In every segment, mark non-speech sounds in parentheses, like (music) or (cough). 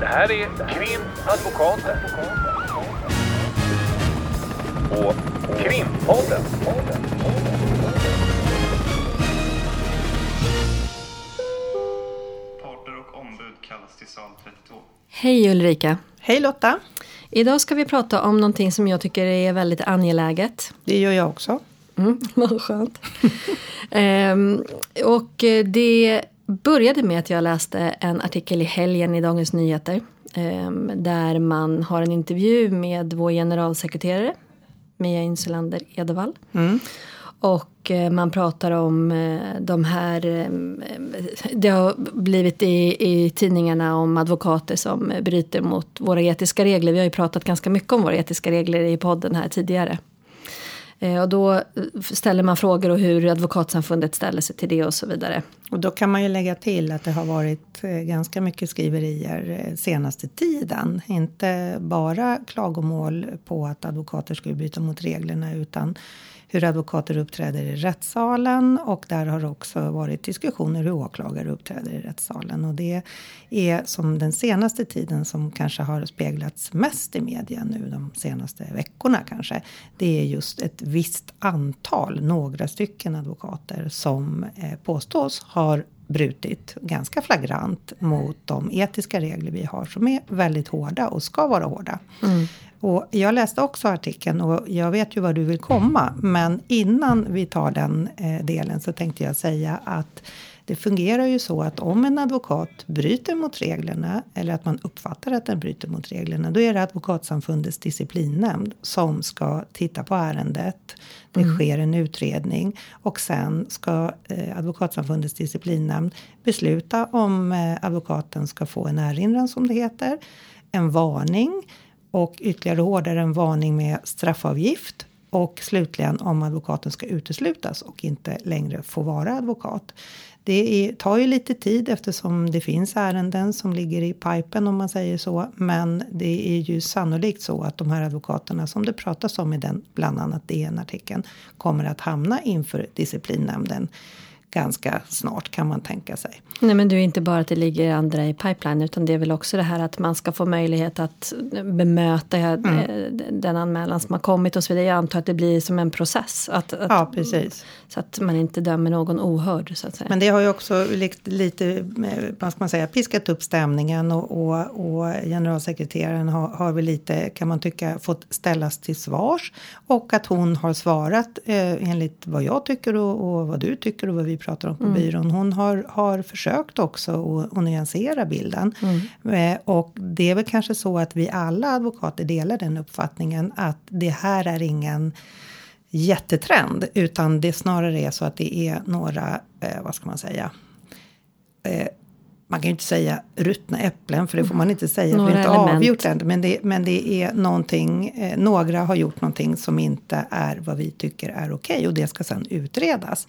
Det här är Krimadvokaten. Och Krimpodden. Parter och ombud kallas till sal 32. Hej Ulrika! Hej Lotta! Idag ska vi prata om någonting som jag tycker är väldigt angeläget. Det gör jag också. Mm, (laughs) vad skönt. ehm, och det började med att jag läste en artikel i helgen i Dagens Nyheter. Ehm, där man har en intervju med vår generalsekreterare Mia Insulander Edevall. Mm. Och eh, man pratar om eh, de här... eh, Det har blivit i, i tidningarna om advokater som bryter mot våra etiska regler. Vi har ju pratat ganska mycket om våra etiska regler i podden här tidigare. Eh, och då eh, ställer man frågor och hur Advokatsamfundet ställer sig till det och så vidare. Och då kan man ju lägga till att det har varit eh, ganska mycket skriverier senaste tiden. Inte bara klagomål på att advokater skulle bryta mot reglerna utan hur advokater uppträder i rättssalen och där har också varit diskussioner hur åklagare uppträder i rättssalen. Och det är som den senaste tiden som kanske har speglats mest i media nu de senaste veckorna kanske. Det är just ett visst antal, några stycken advokater som eh, påstås har brutit ganska flagrant mot de etiska regler vi har som är väldigt hårda och ska vara hårda. Mm. Och jag läste också artikeln och jag vet ju var du vill komma. Men innan vi tar den eh, delen så tänkte jag säga att det fungerar ju så att om en advokat bryter mot reglerna eller att man uppfattar att den bryter mot reglerna, då är det Advokatsamfundets disciplinnämnd som ska titta på ärendet. Det sker en utredning och sen ska eh, Advokatsamfundets disciplinnämnd besluta om eh, advokaten ska få en erinran som det heter, en varning och ytterligare hårdare en varning med straffavgift och slutligen om advokaten ska uteslutas och inte längre få vara advokat. Det är, tar ju lite tid eftersom det finns ärenden som ligger i pipen om man säger så. Men det är ju sannolikt så att de här advokaterna som det pratas om i den bland annat DN-artikeln kommer att hamna inför disciplinnämnden ganska snart kan man tänka sig. Nej men du, inte bara att det ligger andra i pipeline utan det är väl också det här att man ska få möjlighet att bemöta eh, den anmälan som har kommit och så vidare. Jag antar att det blir som en process. Att, att, Ja, precis. Så att man inte dömer någon ohörd så att säga. Men det har ju också lite, eh, vad ska man säga, piskat upp stämningen och, och, och generalsekreteraren har, har väl lite, kan man tycka, fått ställas till svars. Och att hon har svarat eh, enligt vad jag tycker och, och vad du tycker och vad vi pratar om på byrån. Hon har, har försökt också att, att nyansera bilden. Eh, och det är väl kanske så att vi alla advokater delar den uppfattningen att det här är ingen jättetrend utan det snarare är så att det är några, eh, vad ska man säga, eh, man kan ju inte säga ruttna äpplen för det får man inte säga. Några det är inte element. avgjort än. Men det, men det är någonting, eh, några har gjort någonting som inte är vad vi tycker är okej och det ska sedan utredas.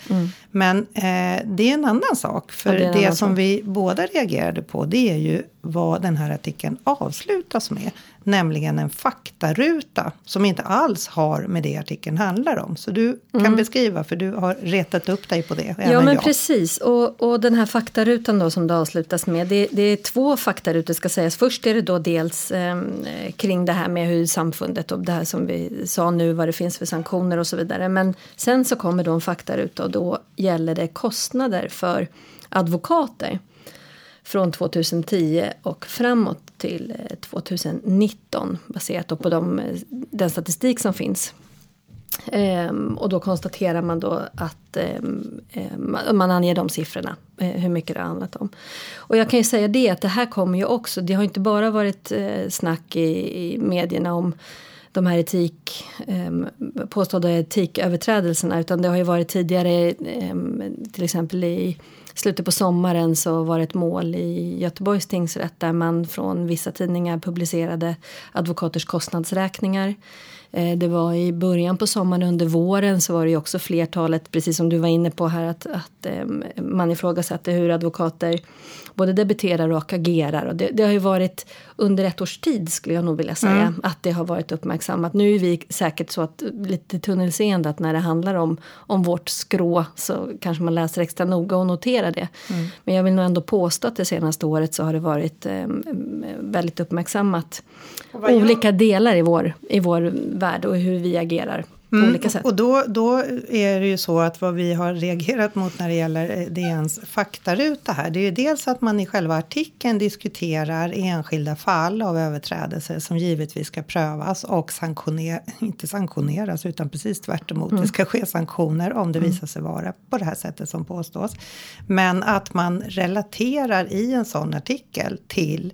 Men eh, det är en annan sak. För Mm. Ja, det det, som sak. vi båda reagerade på det är ju vad den här artikeln avslutas med. Nämligen en faktaruta som inte alls har med det artikeln handlar om. Så du kan beskriva för du har retat upp dig på det. Ja men jag. precis och, och den här faktarutan då som det avslutas med det, det är två faktarutor ska sägas. Först är det då dels eh, kring det här med hur samfundet och det här som vi sa nu vad det finns för sanktioner och så vidare. Men sen så kommer då en faktaruta och då gäller det kostnader för advokater från 2010 och framåt till eh, 2019 baserat på de, eh, den statistik som finns. Ehm, och då konstaterar man då att ehm, man man anger de siffrorna, eh, hur mycket det har handlat om. Och jag kan ju säga det att det här kommer ju också, det har inte bara varit eh, snack i, i medierna om de här etik, eh, påstådda etiköverträdelserna utan det har ju varit tidigare eh, till exempel i slutet på sommaren så var det ett mål i Göteborgs tingsrätt där man från vissa tidningar publicerade advokaters kostnadsräkningar. Eh, Det var i början på sommaren under våren så var det ju också flertalet, precis som du var inne på här, att, att eh, man ifrågasatte hur advokater både debiterar och agerar. Och det, det har ju varit under ett års tid skulle jag nog vilja säga att det har varit uppmärksammat. Nu är vi säkert så att lite tunnelseende att när det handlar om, om vårt skrå så kanske man läser extra noga och noterar det. Mm. Men jag vill nog ändå påstå att det senaste året så har det varit eh, väldigt uppmärksammat. Olika delar i vår, i vår värld och hur vi agerar på mm, olika sätt. Och då, då är det ju så att vad vi har reagerat mot när det gäller eh, DNs faktaruta här, det är ju dels att man i själva artikeln diskuterar enskilda fall av överträdelser som givetvis ska prövas och sanktioner, inte sanktioneras utan precis tvärt emot. Mm. Det ska ske sanktioner om det mm. visar sig vara på det här sättet som påstås. Men att man relaterar i en sån artikel till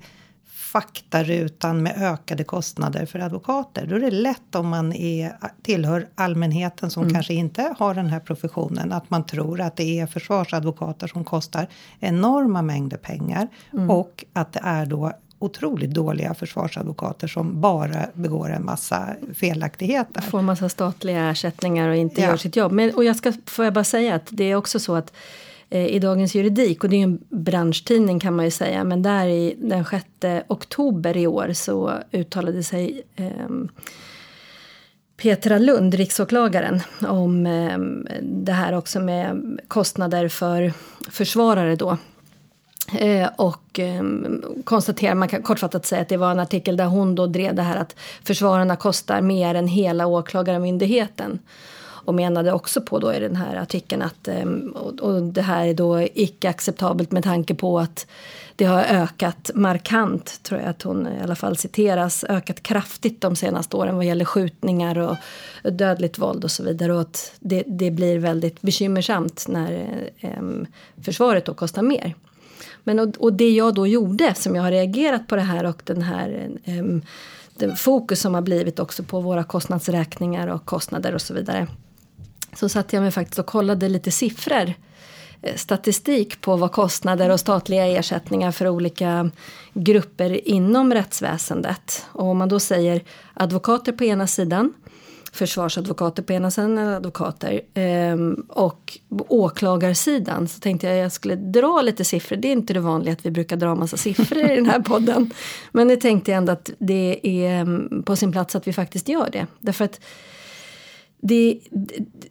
faktarutan med ökade kostnader för advokater. Då är det lätt om man är, tillhör allmänheten som mm. kanske inte har den här professionen att man tror att det är försvarsadvokater som kostar enorma mängder pengar mm. och att det är då otroligt dåliga försvarsadvokater som bara begår en massa felaktigheter. Får massa statliga ersättningar och inte ja. gör sitt jobb. Men, och jag ska, får jag bara säga att det är också så att Eh, i Dagens Juridik och det är ju en branschtidning kan man ju säga men där i den 6 oktober i år så uttalade sig eh, Petra Lund, riksåklagaren, om eh, det här också med kostnader för försvarare då. Eh, och eh, konstaterar, man kan kortfattat säga att det var en artikel där hon då drev det här att försvararna kostar mer än hela åklagarmyndigheten och menade också på då i den här artikeln att ehm, och det här är då icke acceptabelt med tanke på att det har ökat markant, tror jag att hon i alla fall citeras, ökat kraftigt de senaste åren vad gäller skjutningar och dödligt våld och så vidare och att det, det blir väldigt bekymmersamt när eh, försvaret då kostar mer. Men och, och, det jag då gjorde som jag har reagerat på det här och den här eh, den fokus som har blivit också på våra kostnadsräkningar och kostnader och så vidare så satte jag mig faktiskt och kollade lite siffror eh, statistik på vad kostnader och statliga ersättningar för olika grupper inom rättsväsendet. Och om man då säger advokater på ena sidan, försvarsadvokater på ena sidan, advokater ehm, och åklagarsidan så tänkte jag att jag skulle dra lite siffror. Det är inte det vanliga att vi brukar dra massa siffror i den här podden. Men det tänkte jag ändå att det är ehm, på sin plats att vi faktiskt gör det. Därför att det,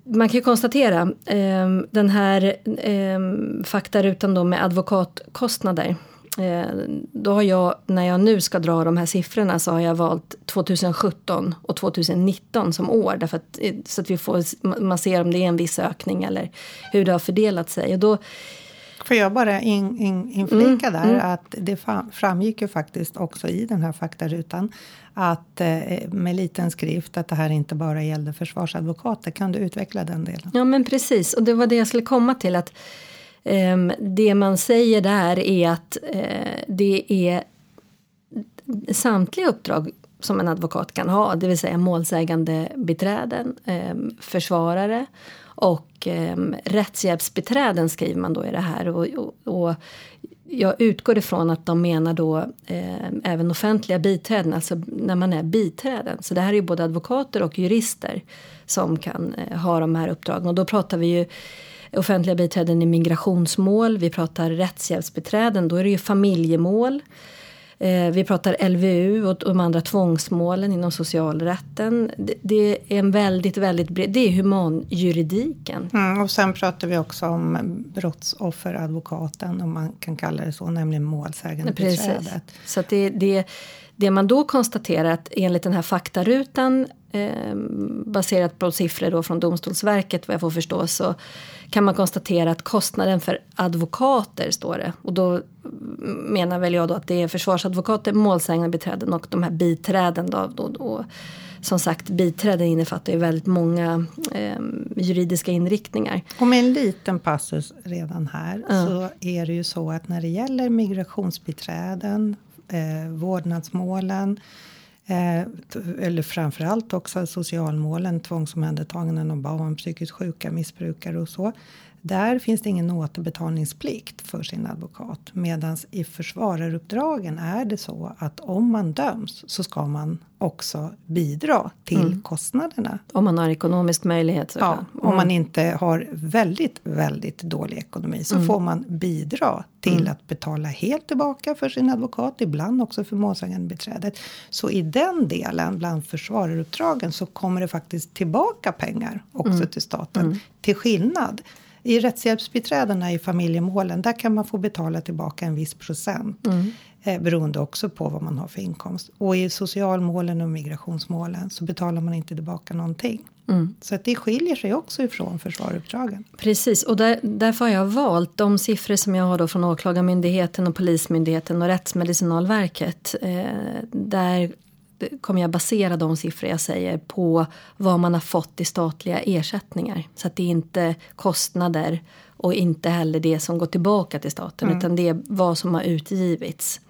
man kan ju konstatera eh, den här eh, faktarutan då med advokatkostnader. Eh, då har jag, när jag nu ska dra de här siffrorna så har jag valt 2017 och 2019 som år. Därför att, eh, så att vi får, man ser om det är en viss ökning eller hur det har fördelat sig. Och då, Får jag bara in, in, inflika mm, där mm. att det framgick ju faktiskt också i den här faktarutan att eh, med liten skrift att det här inte bara gällde försvarsadvokater. Kan du utveckla den delen? Ja men precis och det var det jag skulle komma till att eh, det man säger där är att eh, det är samtliga uppdrag som en advokat kan ha, det vill säga målsägande beträden, eh, försvarare och eh, rättshjälpsbiträden skriver man då i det här. Och, och, och jag utgår ifrån att de menar då eh, även offentliga biträden, alltså när man är biträden. Så det här är ju både advokater och jurister som kan eh, ha de här uppdragen. Och då pratar vi ju offentliga biträden i migrationsmål, vi pratar rättshjälpsbiträden, då är det ju familjemål. Eh, vi pratar LVU och de andra tvångsmålen inom socialrätten. Det, är en väldigt, väldigt bred, det är humanjuridiken. Mm, och sen pratar vi också om brottsofferadvokaten, om man kan kalla det så, nämligen målsägandebiträdet. Så det, det, det man då konstaterar att enligt den här faktarutan eh, baserat på siffror då från Domstolsverket vad jag får förstå så kan man konstatera att kostnaden för advokater står det. Och då menar väl jag då att det är försvarsadvokater, målsägandebiträden och de här biträden. Då, då, då. Som sagt, biträden innefattar ju väldigt många eh, juridiska inriktningar. Och med en liten passus redan här ja. så är det ju så att när det gäller migrationsbiträden, eh, vårdnadsmålen Eh, eller framförallt också socialmålen, tvångsomhändertaganden av barn, psykiskt sjuka, missbrukare och så. Där finns det ingen återbetalningsplikt för sin advokat. Medan i försvararuppdragen är det så att om man döms så ska man också bidra till mm. kostnaderna. Om man har ekonomisk möjlighet. Ja, mm. om man inte har väldigt, väldigt dålig ekonomi så mm. får man bidra till mm. att betala helt tillbaka för sin advokat, ibland också för målsägandebiträdet. Så i den delen, bland försvararuppdragen, så kommer det faktiskt tillbaka pengar också mm. till staten. Mm. Till skillnad I rättshjälpsbiträdena i familjemålen, där kan man få betala tillbaka en viss procent. Mm. Eh, beroende också på vad man har för inkomst. Och i socialmålen och migrationsmålen så betalar man inte tillbaka någonting. Mm. Så att det skiljer sig också ifrån försvaruppdragen. Precis, och där, därför har jag valt de siffror som jag har då från Åklagarmyndigheten och Polismyndigheten och Rättsmedicinalverket. Eh, där kommer jag basera de siffror jag säger på vad man har fått i statliga ersättningar. Så att det är inte kostnader och inte heller det som går tillbaka till staten Mm. utan det är vad som har utgivits.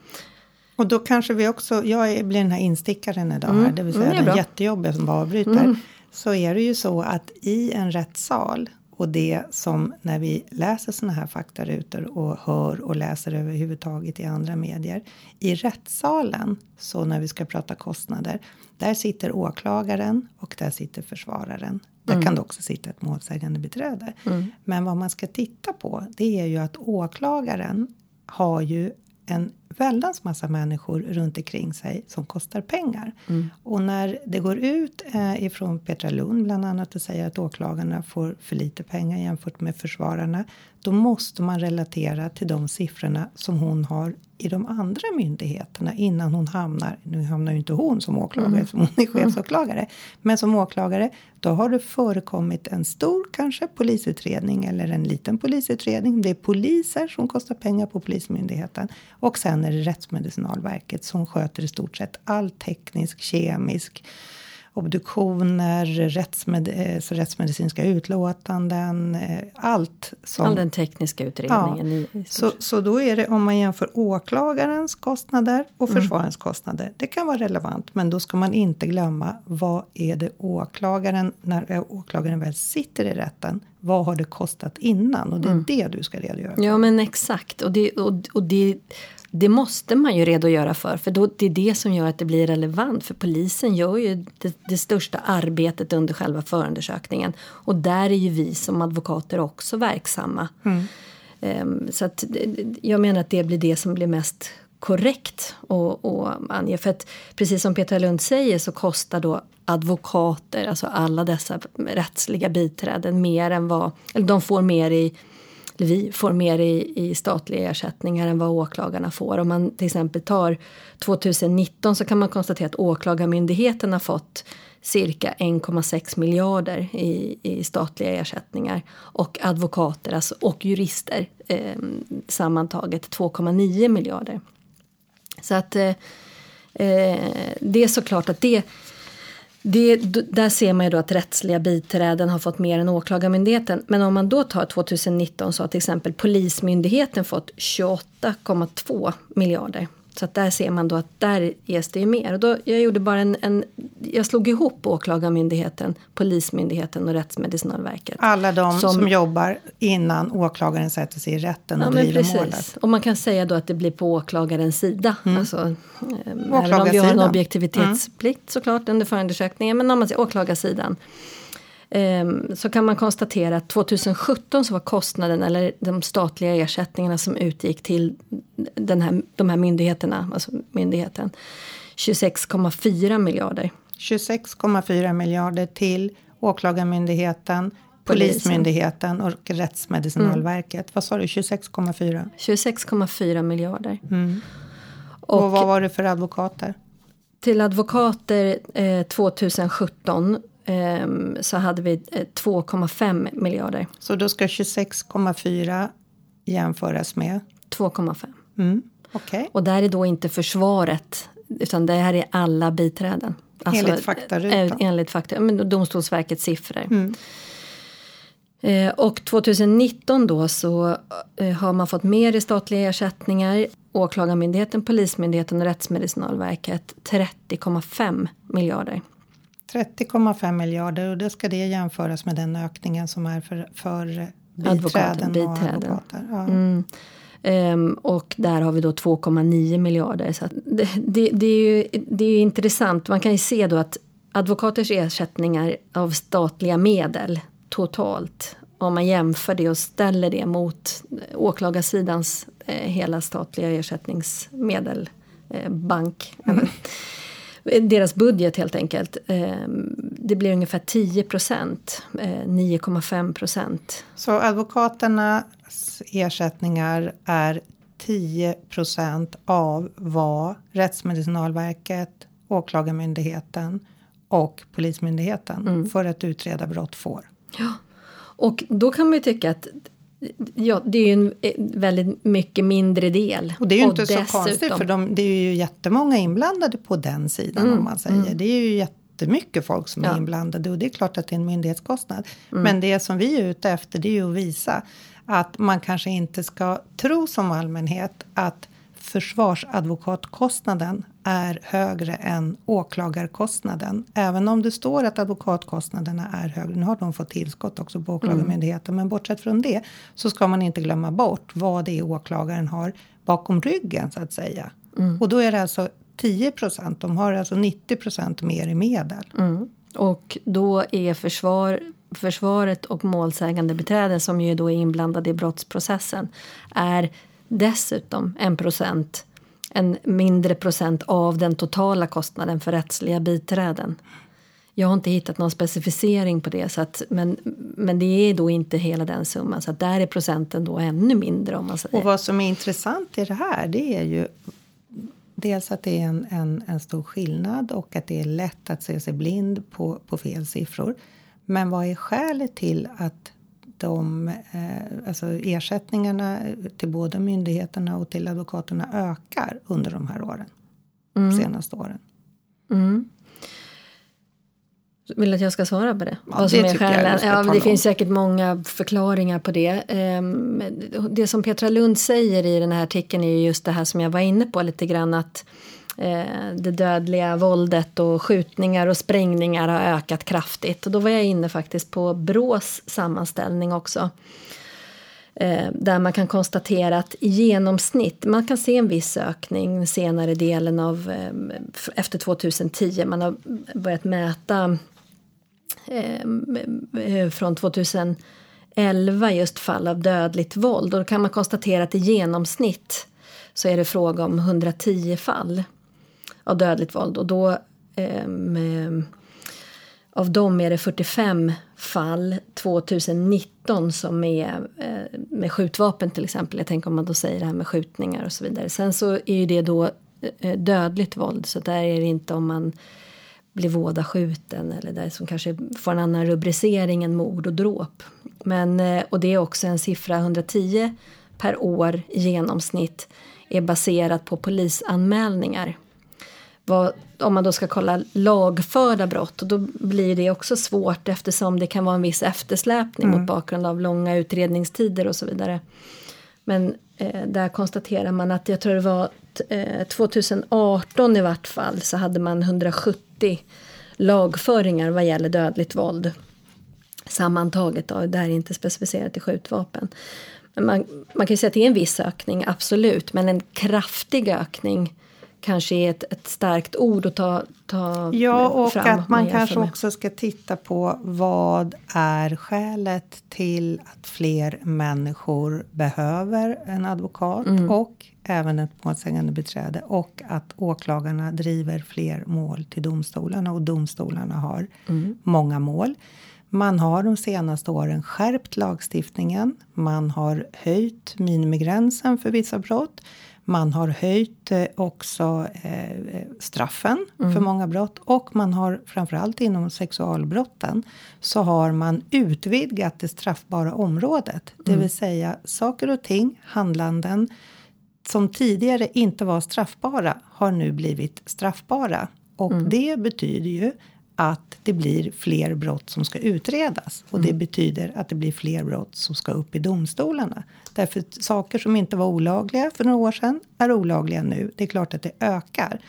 Och då kanske vi också, jag blir den här instickaren idag här, det vill säga Mm, det är den jättejobbiga som avbryter. Så är det ju så att i en rättssal och det som när vi läser såna här faktarutor och hör och läser överhuvudtaget i andra medier. I rättssalen, så när vi ska prata kostnader, där sitter åklagaren och där sitter försvararen. Där kan det också sitta ett målsägande beträde. Men vad man ska titta på, det är ju att åklagaren har ju en väldans massa människor runt omkring sig som kostar pengar. Och när det går ut eh, ifrån Petra Lund bland annat och säger att åklagarna får för lite pengar jämfört med försvararna. Då måste man relatera till de siffrorna som hon har i de andra myndigheterna innan hon hamnar, nu hamnar ju inte hon som åklagare som hon är chefsåklagare. Men som åklagare då har det förekommit en stor kanske polisutredning eller en liten polisutredning. Det är poliser som kostar pengar på Polismyndigheten. Och sen är det Rättsmedicinalverket som sköter i stort sett all teknisk, kemisk obduktioner, rättsmed, eh, så rättsmedicinska utlåtanden, eh, allt som... All den tekniska utredningen. i Så, så då är det om man jämför åklagarens kostnader och Mm. försvararens kostnader. Det kan vara relevant, men då ska man inte glömma vad är det åklagaren, när eh, åklagaren väl sitter i rätten, vad har det kostat innan? Och det är Mm. det du ska redogöra för. Ja men exakt. Och, det, och, och det, det måste man ju redogöra för. För då, det är det som gör att det blir relevant. För polisen gör ju det, det största arbetet under själva förundersökningen. Och där är ju vi som advokater också verksamma. Ehm, så att jag menar att det blir det som blir mest korrekt att att ange. För att precis som Petra Lund säger så kostar då advokater, alltså alla dessa rättsliga biträden mer än vad, eller de får mer i vi får mer i, i statliga ersättningar än vad åklagarna får. Om man till exempel tar 2019 så kan man konstatera att Åklagarmyndigheten har fått cirka 1,6 miljarder i, i statliga ersättningar och advokater alltså, och jurister eh, sammantaget 2,9 miljarder. Så att eh, eh, det är såklart att det det, där ser man ju då att rättsliga biträden har fått mer än Åklagarmyndigheten. Men om man då tar 2019 så har till exempel Polismyndigheten fått 28,2 miljarder. Så att där ser man då att där ges det ju mer. Och då, jag gjorde bara en, en jag slog ihop Åklagarmyndigheten, Polismyndigheten och Rättsmedicinalverket. Alla de som, Som- jobbar innan åklagaren sätter sig i rätten och Ja, men driver precis. målet. Och man kan säga då att det blir på åklagarens sida. Alltså, eh, även om vi har en objektivitetsplikt såklart under förundersökningen. Men om man säger åklagarsidan. Ehm, Så kan man konstatera att 2017 så var kostnaden eller de statliga ersättningarna som utgick till den här, de här myndigheterna, alltså myndigheten, 26,4 miljarder. 26,4 miljarder till Åklagarmyndigheten. Polismyndigheten och Rättsmedicinalverket. Vad sa du? 26,4? 26,4 miljarder. Och, vad var det för advokater? Till advokater eh, 2017 ehm, så hade vi eh, 2,5 miljarder. Så då ska 26,4 jämföras med? 2,5. Mm. Okej. Och där är då inte försvaret utan det här är alla biträden. Enligt faktarutan. eh, Enligt fakta, men Domstolsverkets siffror. Eh, och 2019 då så eh, har man fått mer i statliga ersättningar. Åklagarmyndigheten, Polismyndigheten och Rättsmedicinalverket 30,5 miljarder. 30,5 miljarder och då ska det jämföras med den ökningen som är för, för Advokater, biträden och biträden. advokater. Ja. Ehm, och där har vi då 2,9 miljarder. Så det, det, det, är ju, det är ju intressant. Man kan ju se då att advokaters ersättningar av statliga medel totalt om man jämför det och ställer det mot åklagarsidans eh, hela statliga ersättningsmedel, eh, bank. Deras budget helt enkelt. Eh, det blir ungefär 10 procent, eh, 9,5 procent. Så advokaternas ersättningar är 10 procent av vad Rättsmedicinalverket, Åklagarmyndigheten och Polismyndigheten Mm. för att utreda brott får. Ja. Och då kan man ju tycka att ja, det är ju en eh, väldigt mycket mindre del. Och det är ju inte så dessutom- konstigt för de, det är ju jättemånga inblandade på den sidan om man säger. Det är ju jättemycket folk som är Mm. Ja. inblandade och det är klart att det är en myndighetskostnad. Mm. Men det som vi är ute efter det är ju att visa att man kanske inte ska tro som allmänhet att försvarsadvokatkostnaden är högre än åklagarkostnaden. Även om det står att advokatkostnaderna är högre. Nu har de fått tillskott också på Åklagarmyndigheten. Men bortsett från det så ska man inte glömma bort vad det är åklagaren har bakom ryggen så att säga. Och då är det alltså 10 procent. De har alltså 90 procent mer i medel. Mm. Och då är försvar, försvaret och målsägande beträden som ju då är inblandade i brottsprocessen är dessutom en procent, en mindre procent av den totala kostnaden för rättsliga biträden. Jag har inte hittat någon specificering på det, så att, men, men det är då inte hela den summan. Så att där är procenten då ännu mindre om man säger. Och vad som är intressant i det här det är ju dels att det är en, en, en stor skillnad och att det är lätt att se sig blind på, på fel siffror. Men vad är skälet till att de, eh, alltså ersättningarna till båda myndigheterna och till advokaterna ökar under de här åren? Senaste åren. Mm. Vill du att jag ska svara på det? Ja, Vad som det är skälen? Ja, det om. finns säkert många förklaringar på det. Ehm, Det som Petra Lund säger i den här artikeln är ju just det här som jag var inne på lite grann att Eh, det dödliga våldet och skjutningar och sprängningar har ökat kraftigt. Och då var jag inne faktiskt på Brås sammanställning också. Eh, där man kan konstatera att i genomsnitt, man kan se en viss ökning senare delen av eh, efter 2010. Man har börjat mäta från 2011 just fall av dödligt våld. Och då kan man konstatera att i genomsnitt så är det fråga om 110 fall av dödligt våld. Och då ehm, av dem är det 45 fall 2019 som är eh, med skjutvapen till exempel. Jag tänker om man då säger det här med skjutningar och så vidare. Sen så är ju det då eh, dödligt våld så där är det inte om man blir vådaskjuten eller där som kanske får en annan rubricering än mord och dråp. Men, eh, och det är också en siffra 110 per år i genomsnitt är baserat på polisanmälningar vad, om man då ska kolla lagförda brott och då blir det också svårt eftersom det kan vara en viss eftersläpning mot bakgrund av långa utredningstider och så vidare. Men eh, där konstaterar man att jag tror det var eh, 2018 i vart fall så hade man 170 lagföringar vad gäller dödligt våld. Sammantaget då, det här är inte specificerat i skjutvapen. Men man, man kan ju säga att det är en viss ökning, absolut. Men en kraftig ökning kanske är ett, ett starkt ord att ta, ta Ja, och fram. att man jämför kanske med. också ska titta på vad är skälet till att fler människor behöver en advokat Mm. och även ett målsägande beträde och att åklagarna driver fler mål till domstolarna och domstolarna har Mm. många mål. Man har de senaste åren skärpt lagstiftningen. Man har höjt minimigränsen för vissa brott. Man har höjt eh, också eh, straffen för många brott och man har framförallt inom sexualbrotten så har man utvidgat det straffbara området. Det vill säga saker och ting, handlanden som tidigare inte var straffbara har nu blivit straffbara. Och det betyder ju att det blir fler brott som ska utredas. Och det betyder att det blir fler brott som ska upp i domstolarna. Därför att saker som inte var olagliga för några år sedan är olagliga nu. Det är klart att det ökar.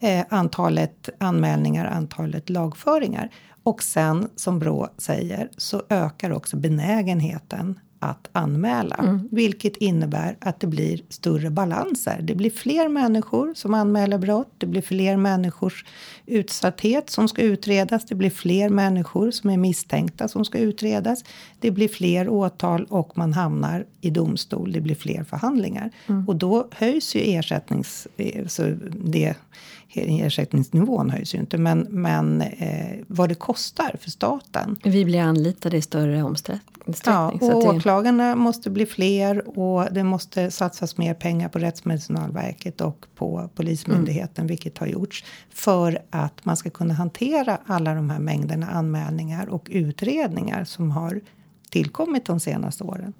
Eh, antalet anmälningar, antalet lagföringar. Och sen, som Brå säger, så ökar också benägenheten att anmäla. Vilket innebär att det blir större balanser. Det blir fler människor som anmäler brott. Det blir fler människors utsatthet som ska utredas. Det blir fler människor som är misstänkta som ska utredas. Det blir fler åtal och man hamnar i domstol. Det blir fler förhandlingar. Och då höjs ju ersättnings... eh, Så det, ersättningsnivån höjs ju inte, men, men eh, vad det kostar för staten. Vi blir anlitade i större omsträckning. Ja, och åklagarna måste bli fler och det måste satsas mer pengar på Rättsmedicinalverket och på Polismyndigheten, mm. vilket har gjorts, för att man ska kunna hantera alla de här mängderna anmälningar och utredningar som har tillkommit de senaste åren.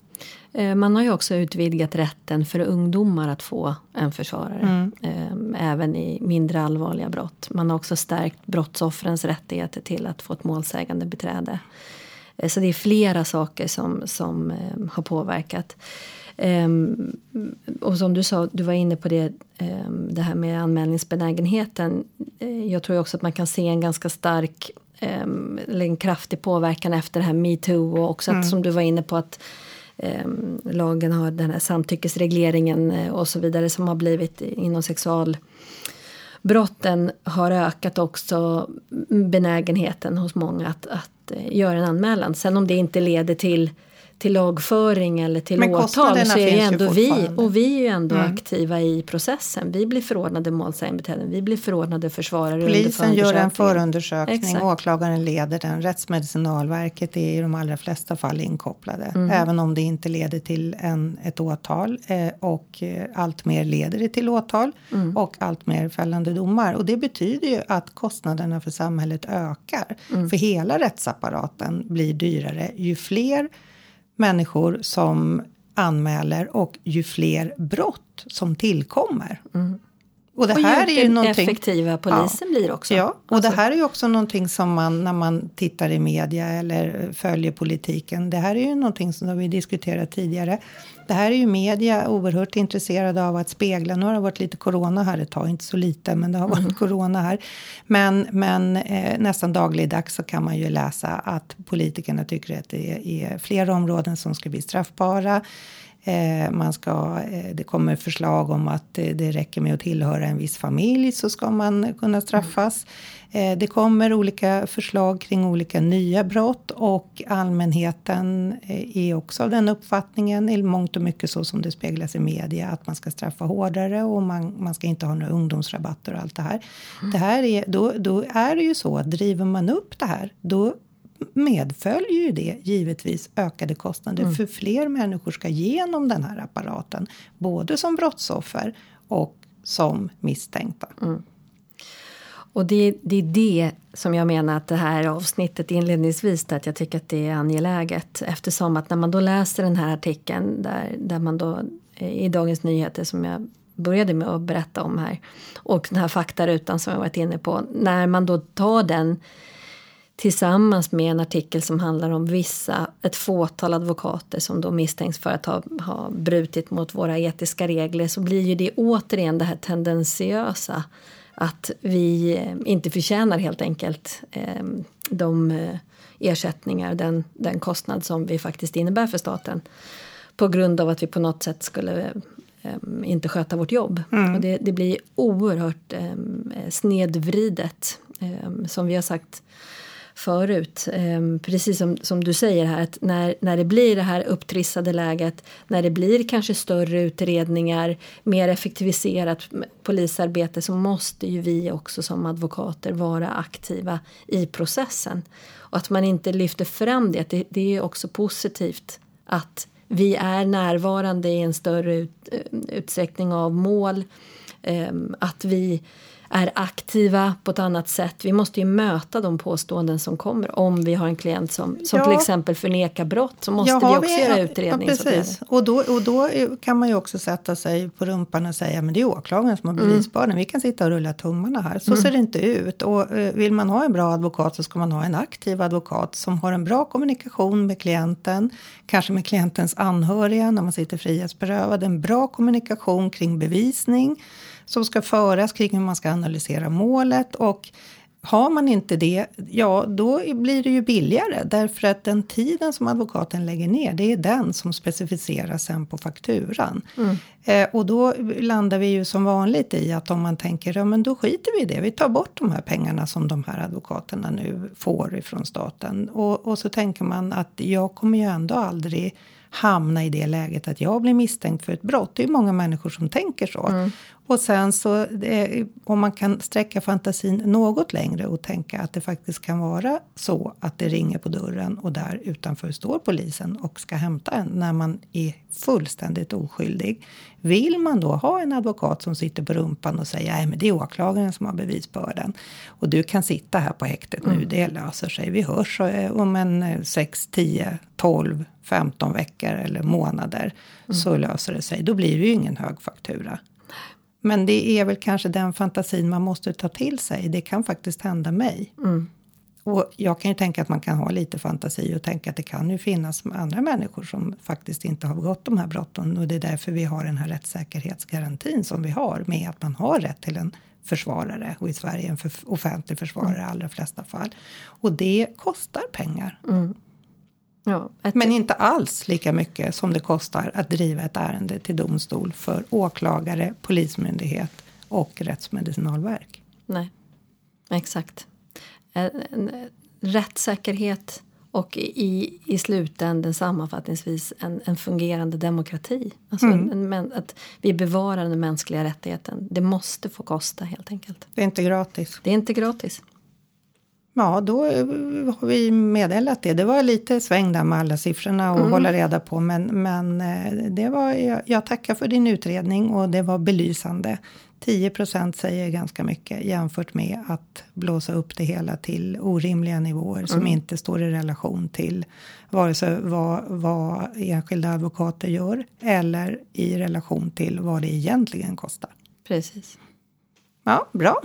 Eh, man har ju också utvidgat rätten för ungdomar att få en försvarare. Mm. Eh, även i mindre allvarliga brott. Man har också stärkt brottsoffrens rättigheter till att få ett målsägande beträde. Eh, så det är flera saker som, som har påverkat. Och som du sa, du var inne på det, det här med anmälningsbenägenheten. Jag tror också att man kan se en ganska stark eller en kraftig påverkan efter det här metoo och också att, mm. som du var inne på att eh, lagen har den här samtyckesregleringen eh, och så vidare som har blivit inom sexualbrotten har ökat också benägenheten hos många att, att eh, göra en anmälan. Sen om det inte leder till till lagföring eller till Men åtal så är det ändå vi och vi är ju ändå mm. aktiva i processen. Vi blir förordnade målsägandebiträden, vi blir förordnade försvarare Polisen gör en förundersökning, Exakt. åklagaren leder den, Rättsmedicinalverket är i de allra flesta fall inkopplade. Mm. Även om det inte leder till en, ett åtal eh, och eh, allt mer leder det till åtal mm. och allt mer fällande domar. Och det betyder ju att kostnaderna för samhället ökar. Mm. För hela rättsapparaten blir dyrare ju fler människor som anmäler och ju fler brott som tillkommer. Mm. Och det och här är ju någonting... effektiva polisen ja, blir också. Ja, och alltså. det här är ju också någonting som man när man tittar i media eller följer politiken. Det här är ju någonting som vi diskuterat tidigare. Det här är ju media oerhört intresserade av att spegla. Nu har det varit lite corona här ett tag, inte så lite, men det har varit mm. corona här. Men, men eh, nästan dagligdags så kan man ju läsa att politikerna tycker att det är, är flera områden som ska bli straffbara. Eh, man ska, eh, det kommer förslag om att eh, det räcker med att tillhöra en viss familj så ska man kunna straffas. Eh, det kommer olika förslag kring olika nya brott och allmänheten eh, är också av den uppfattningen, i mångt och mycket så som det speglas i media, att man ska straffa hårdare och man, man ska inte ha några ungdomsrabatter och allt det här. Mm. Det här är, då, då är det ju så att driver man upp det här, då medföljer ju det givetvis ökade kostnader mm. för fler människor ska genom den här apparaten, både som brottsoffer och som misstänkta. Mm. Och det, det, är det som jag menar att det här avsnittet inledningsvis, att jag tycker att det är angeläget eftersom att när man då läser den här artikeln där, där man då eh, i Dagens Nyheter som jag började med att berätta om här och den här faktarutan som jag varit inne på, när man då tar den tillsammans med en artikel som handlar om vissa, ett fåtal advokater som då misstänks för att ha, ha brutit mot våra etiska regler så blir ju det återigen det här tendensiösa att vi eh, inte förtjänar helt enkelt eh, de ersättningar, den, den kostnad som vi faktiskt innebär för staten på grund av att vi på något sätt skulle inte sköta vårt jobb. Mm. Och det, det blir oerhört eh, snedvridet. Eh, som vi har sagt förut. Ehm, precis som, som du säger här, att när, när det blir det här upptrissade läget, när det blir kanske större utredningar, mer effektiviserat polisarbete så måste ju vi också som advokater vara aktiva i processen. Och att man inte lyfter fram det, det, det är också positivt att vi är närvarande i en större ut, eh, utsträckning av mål. Ehm, att vi är aktiva på ett annat sätt. Vi måste ju möta de påståenden som kommer. Om vi har en klient som, som ja. till exempel förnekar brott så måste ja, vi också vi, göra utredningsåtgärder. Ja, och, då, och då kan man ju också sätta sig på rumpan och säga men det är åklagaren som har mm. bevisbördan. Mm. Vi kan sitta och rulla tummarna här. Så mm. ser det inte ut. Och eh, vill man ha en bra advokat så ska man ha en aktiv advokat som har en bra kommunikation med klienten. Kanske med klientens anhöriga när man sitter frihetsberövad. En bra kommunikation kring bevisning som ska föras kring hur man ska analysera målet. Och har man inte det, ja då blir det ju billigare. Därför att den tiden som advokaten lägger ner, det är den som specificeras sen på fakturan. Mm. Eh, och då landar vi ju som vanligt i att om man tänker, ja men då skiter vi i det. Vi tar bort de här pengarna som de här advokaterna nu får ifrån staten. Och, och så tänker man att jag kommer ju ändå aldrig hamna i det läget att jag blir misstänkt för ett brott. Det är många människor som tänker så. Mm. Och sen så eh, om man kan sträcka fantasin något längre och tänka att det faktiskt kan vara så att det ringer på dörren och där utanför står polisen och ska hämta en när man är fullständigt oskyldig. Vill man då ha en advokat som sitter på rumpan och säger nej men det är åklagaren som har bevisbördan och du kan sitta här på häktet nu, mm. det löser sig. Vi hörs eh, om en 6, 10, 12, 15 veckor eller månader mm. så löser det sig. Då blir det ju ingen hög faktura. Men det är väl kanske den fantasin man måste ta till sig. Det kan faktiskt hända mig. Mm. Och jag kan ju tänka att man kan ha lite fantasi och tänka att det kan ju finnas andra människor som faktiskt inte har begått de här brotten. Och det är därför vi har den här rättssäkerhetsgarantin som vi har med att man har rätt till en försvarare och i Sverige en för offentlig försvarare i mm. allra flesta fall. Och det kostar pengar. Mm. Ja, ett... Men inte alls lika mycket som det kostar att driva ett ärende till domstol för åklagare, polismyndighet och rättsmedicinalverk. Nej, exakt. Rättssäkerhet och i, i slutändan sammanfattningsvis en, en fungerande demokrati. Alltså mm. en, att vi bevarar den mänskliga rättigheten. Det måste få kosta helt enkelt. Det är inte gratis. Det är inte gratis. Ja, då eh, har vi meddelat det. Det var lite sväng där med alla siffrorna och mm. hålla reda på. Men, men eh, det var, jag, jag tackar för din utredning och det var belysande. 10 procent säger ganska mycket jämfört med att blåsa upp det hela till orimliga nivåer mm. som inte står i relation till vare sig vad, vad enskilda advokater gör eller i relation till vad det egentligen kostar. Precis. Ja, bra.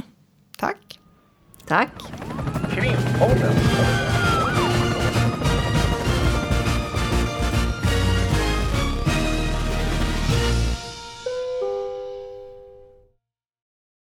Tack. Tack. Krimpodden.